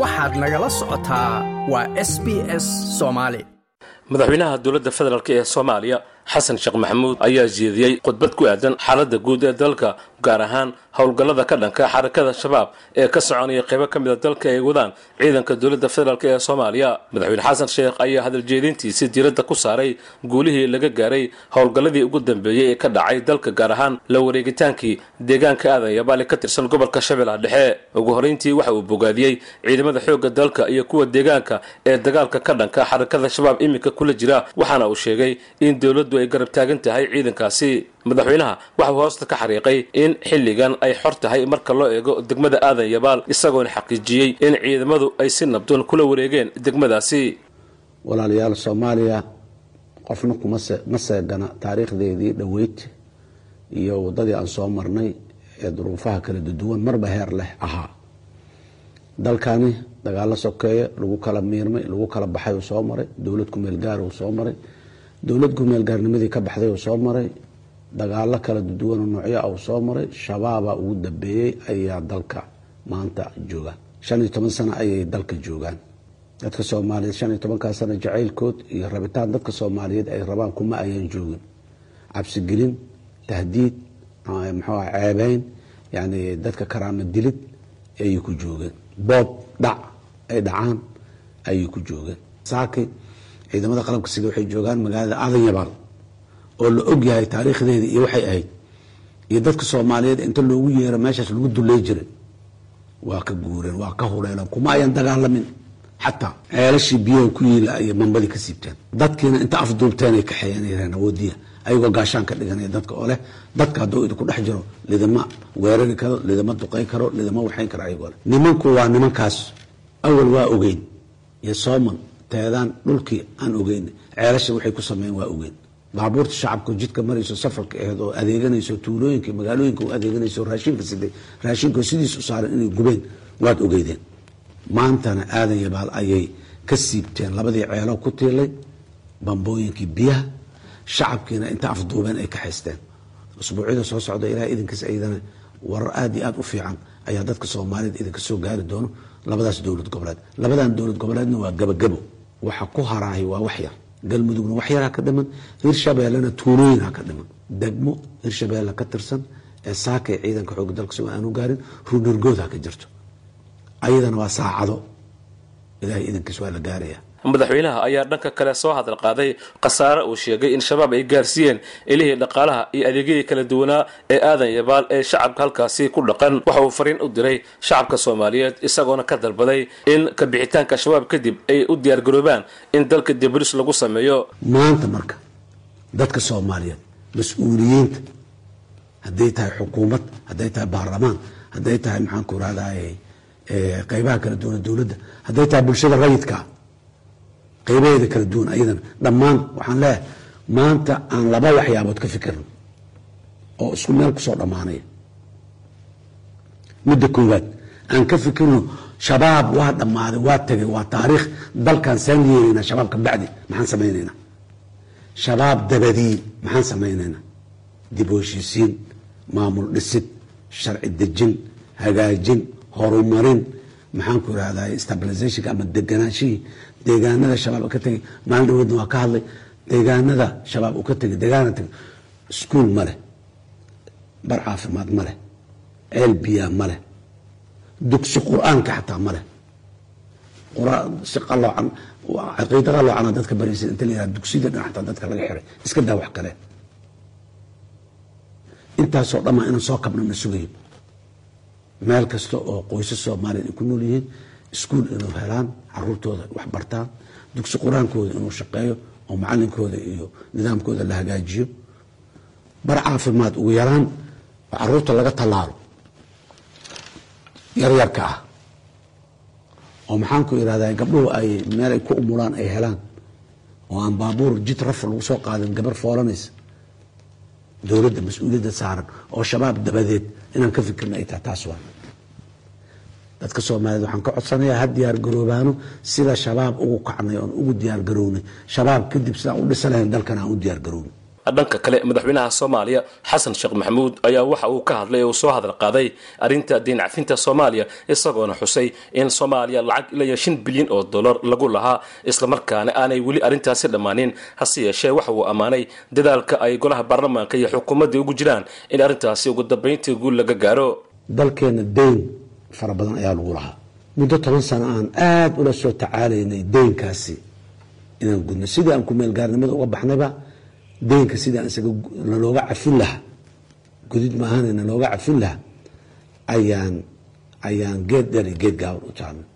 waxaad nagala socotaa waa s b s soomaali. Madaxweynaha dowladda federaalk ee soomaaliya xasan sheekh maxamuud ayaa jeediyey khudbad ku aadan xaaladda guud ee dalka gaar ahaan howlgallada ka dhanka xarakada shabaab ee ka soconaya qaybo ka mida dalka ay wadaan ciidanka dowladda federaalk ee soomaaliya. Madaxweyne xasan sheekh ayaa hadaljeedintiisii diiradda ku saaray guulihii laga gaaray howlgalladii ugu dambeeyey ee ka dhacay dalka gaar ahaan la wareegitaankii deegaanka aadan yabaali ka tirsan gobolka shabeellaha dhexe. Ugu horrayntii waxa uu bogaadiyey ciidamada xoogga dalka iyo kuwa deegaanka ee dagaalka ka dhanka xarakada shabaab iminka kula jira waxaana uu sheegay in dowladdu ay garab taagan tahay ciidankaasi madaxweynaha. Waxauu hoosta ka xariiqay in xilligan ay xor tahay marka loo eego degmada aadan yabaal isagoona xaqiijiyey in ciidamadu ay si nabdoon kula wareegeen degmadaasi. Walaalayaal soomaaliya qofna kuma ma seegana taariikhdeedii dhoweyd iyo waddadii aan soo marnay ee duruufaha kala duwan marba heer leh ahaa. Dalkani dagaalo sokeeye lagu kala miirmay lagu kala baxay uu soo maray dowlad kumeel gaar uu soo maray dowlad kumeel gaarnimadii ka baxday uu soo maray dagaalo kala duwanoo noocyo ah uu soo maray shabaaba ugu dambeeyey ayaa dalka maanta joogaan shan iyo toban sano ayay dalka joogaan. Dadka soomaaliyeed shan iyo tobankaa sano jacaylkood iyo rabitaan dadka soomaaliyeed ay rabaan kuma ayaan joogin. Cabsigelin tahdiid muxuu ah ceebeyn yani dadka karaama dilid ayay ku joogeen. Boob dhac ay dhacaan ayay ku joogeen. Saaki ciidamada qalabka sida waxay joogaan magaalada aadan yabaal oo la og yahay taariikhdeeda iyo waxay ahayd iyo dadka soomaaliyeed inta loogu yeero meeshaas lagu duley jiray. Waa ka guureen waa ka huleeleen kuma ayan dagaalamin. Xataa ceelashii biyaha ku yiila ayay mambadii ka siibteen. Dadkiina inta afduubteen kaxeeyeen awoodiya ayagoo gaashaan ka dhiganaya dadka oo leh dadka hadduu idinku dhex jiro lidama weerari karo lidama duqay karo lidama waxayn karo ayagoo leh. Nimanku waa nimankaas. Awal waa ogeyn iyo sooman teedaan dhulkii aan ogeyn. Ceelasha waxay ku sameeyeen waa ogeyn. Baabuurta shacabka jidka marayso safarka aheed oo adeeganayso tuulooyinka magaalooyinka u adeeganayso raashinka siday raashinka sidiis u saaran inay gubeen waad ogeydeen. Maantana aadan yabaal ayay ka siibteen. Labadii ceelo ku tiilay bambooyinkii biyaha shacabkiina inta afduubeen ay ka haysteen. Usbuucyada soo socda ilaah idinkiis ayadana warar aada iyo aada u fiican ayaa dadka soomaaliyed idinka soo gaari doono. Labadaas dowlad goboleed labadan dowlad goboleedna waa gabagabo waxa ku haraahay waa wax yar. Galmudugna wax yaraa ka dhiman hirshabeellena tuulooyinha ka dhiman degmo hirshabeelle ka tirsan ee saakay ciidanka xooga dalka soo aanu gaarin ruunargoodha ka jirto. Ayadana waa saacado. Ilahay idankiis waa la gaaraya madaxweynaha ayaa dhanka kale soo hadal qaaday khasaare uu sheegay in shabaab ay gaarsiiyeen ilihii dhaqaalaha iyo adeegyadii kala duwanaa ee aadan yabaal ee shacabka halkaasi ku dhaqan. Waxa uu fariin u diray shacabka soomaaliyeed isagoona ka dalbaday in ka bixitaanka shabaab kadib ay u diyaargaroobaan in dalka dibris lagu sameeyo. Maanta marka dadka soomaaliyeed mas'uuliyiinta hadday tahay xukuumad hadday tahay baarlamaan hadday tahay maxaan ku rahdaye qeybaha kala duwan dowladda hadday tahay bulshada rayidka qaybaheeda kala duwan ayadana dhammaan waxaan leeyahay maanta aan laba waxyaabood ka fikirno oo isku meel ku soo dhammaanaya. Midda koowaad aan ka fikirno shabaab waa dhammaaday waa tegay waa taariikh dalkan saan yeelaynaa shabaabka bacdi maxaan samaynaynaa. Shabaab dabadii maxaan samaynaynaa. Dib u maamul dhisid sharci dejin hagaajin horumarin maxaan ku irahdaa stabilizationka ama deganaanshihii deegaanada shabaab ka tegay. Maalin dhaweedna waa ka hadlay. Deegaanada shabaab uu ka tegay. Deegaana tegay. Iskuol ma leh. Bar caafimaad ma leh. Ceel biyaa ma leh. Dugsi qur'aanka xataa ma leh. Si qaloocan caqiida qaloocana dadka baraysa inta la yihahda dugsiyada dhan xataa dadka laga xiray. Iska daa wax kale. Intaasoo dhammaa inaan soo kabna na sugayo meel kasta oo qoysas soomaaliya ay ku nool yihiin iskuol inuu helaan caruurtooda wax bartaan dugsi qur'aankooda inuu shaqeeyo oo macalinkooda iyo nidaamkooda la hagaajiyo. Bar caafimaad ugu yaraan oo carruurta laga tallaalo yaryarka ah. Oo maxaan ku gabdhuhu ay meel ay ku umulaan ay helaan. Oo aan baabuur jid rafar lagu soo qaadin gabar foolanaysa. Dowladda mas'uuliyadda saaran oo shabaab dabadeed inaan ka fikirna ay tahay taas waa dadka soomaaliyeed waxaan ka codsanayaa ha diyaar garoobaano sida shabaab ugu kacnay oon ugu diyaar garownay shabaab kadib sidaan u dhisa lahayn dalkan aan u diyaar garownay dhanka kale madaxweynaha soomaaliya xasan sheekh maxamuud ayaa waxa uu ka hadlay oo soo hadal qaaday arrinta diin cafinta soomaaliya isagoona xusay in soomaaliya lacag ilaya shan bilyan oo dollar lagu lahaa islamarkaana aanay weli arrintaasi dhammaanin. Hase yeeshee waxa uu ammaanay dadaalka ay golaha baarlamaanka iyo xukuumadda ugu jiraan in arrintaasi ugu dambayntii guul laga gaaro. Dalkeena deyn fara badan ayaa lagu lahaa. Muddo toban sano aan aada ula soo tacaalaynay deynkaasi inaan gudno. Sidii aan kumeelgaarnimada uga baxnayba deynka sidii isaga nalooga cafin lahaa gudid maahan nalooga cafin lahaa ayaan ayaan geed dheer iyo geed gaaban u jaalnay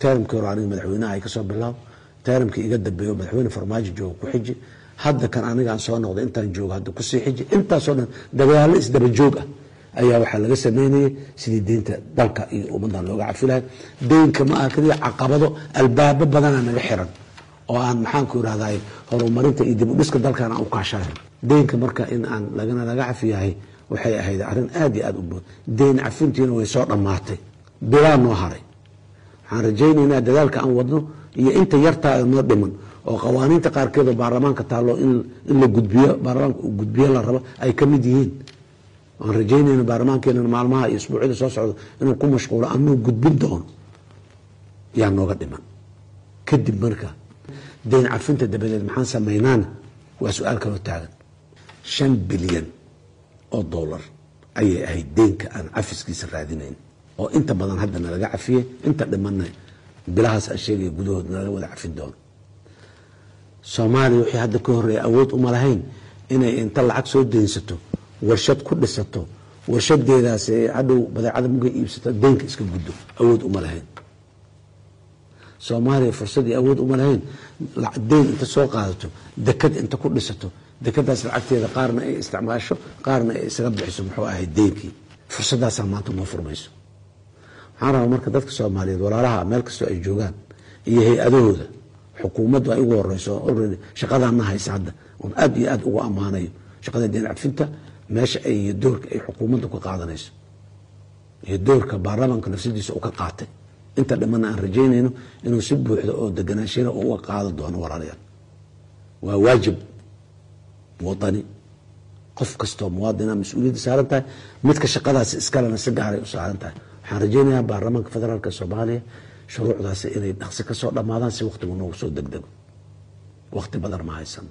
teramkii hore aniga madaxweynaha ay ka soo bilaabo teramkii iga dambeeyo madaxweyne farmaajo jooga ku xiji. Hadda kan anigaan soo noqday intaan joogo hadda ku sii xiji. Intaasoo dhan dagaallo isdaba joog ah ayaa waxaa laga sameynayay sidii deynta dalka iyo ummadan looga cafi lahay deynka ma kaliya caqabado albaabo badana naga xiran oo aan maxaanku irahday horumarinta iyo dib u dhiska dalkan aan u kaashanayn deynka marka in aan lagana laga cafi yahay waxay ahayd arrin aada iyo aada u bood. Deyn cafintiina way soo dhammaatay. Bilaa noo haray. Waxaan rajaynaynaa dadaalka aan wadno iyo inta yartaa noo dhiman oo qawaaniinta qaarkeed oo baarlamaanka taallo in la gudbiyo baarlamaanka gudbiyo la rabo ay ka mid yihiin waan rajaynayna baarlamaankeena maalmaha iyo isbuucyada soo socda inuu ku mashquulo anuu gudbin doono yaa nooga dhiman. Kadib marka deyn cafinta dabadeed maxaan samaynaana waa su'aal kaloo taagan. Shan bilyan oo dollar ayay ahayd deynka aan cafiskiisa raadinayn. Oo inta badan hadda nalaga cafiyey inta dhimanna bilahaas aan sheegaya gudahood nalaga wada cafin doono. Soomaaliya wixii hadda ka horreeya awood uma lahayn inay inta lacag soo deynsato warshad ku dhisato warshadeedaas hadhow badeecada mugay iibsato deynka iska guddo awood uma lahayn. Soomaaliya fursadii awood uma lahayn. Deyn inta soo qaadato dekad inta ku dhisato dekadaas lacagteeda qaarna ay isticmaasho qaarna ay isaga bixiso muxuu ahay deynkii fursadaasaa maanta uma furmayso. Waxaan rabaa marka dadka soomaaliyeed walaalaha meel kastoo ay joogaan iyo hay'adahooda xukuumaddu ay ugu horeyso shaqadaana haysa hadda oon iyo aada ugu ammaanayo. Shaqada deyn cafinta meesha ay doorka ay xukuumaddu ka qaadanayso. Iyo doorka baarlamaanka nafsadiisa uu ka qaatay. Inta dhamana aan rajaynayno inuu si buuxda oo deganaanshyada uga qaado doono walaalayaal. Waa waajib wadani qof kastoo muwaadina mas'uuliyadda saaran tahay midka shaqadaasi iskalena si gaaray u saaran tahay. Waxaan rajaynayaa baarlamaanka federaalk soomaaliya shuruucdaasi inay dhaqsi ka soo dhammaadaan si waqtigu noogu soo degdego. Waqti badan ma haysano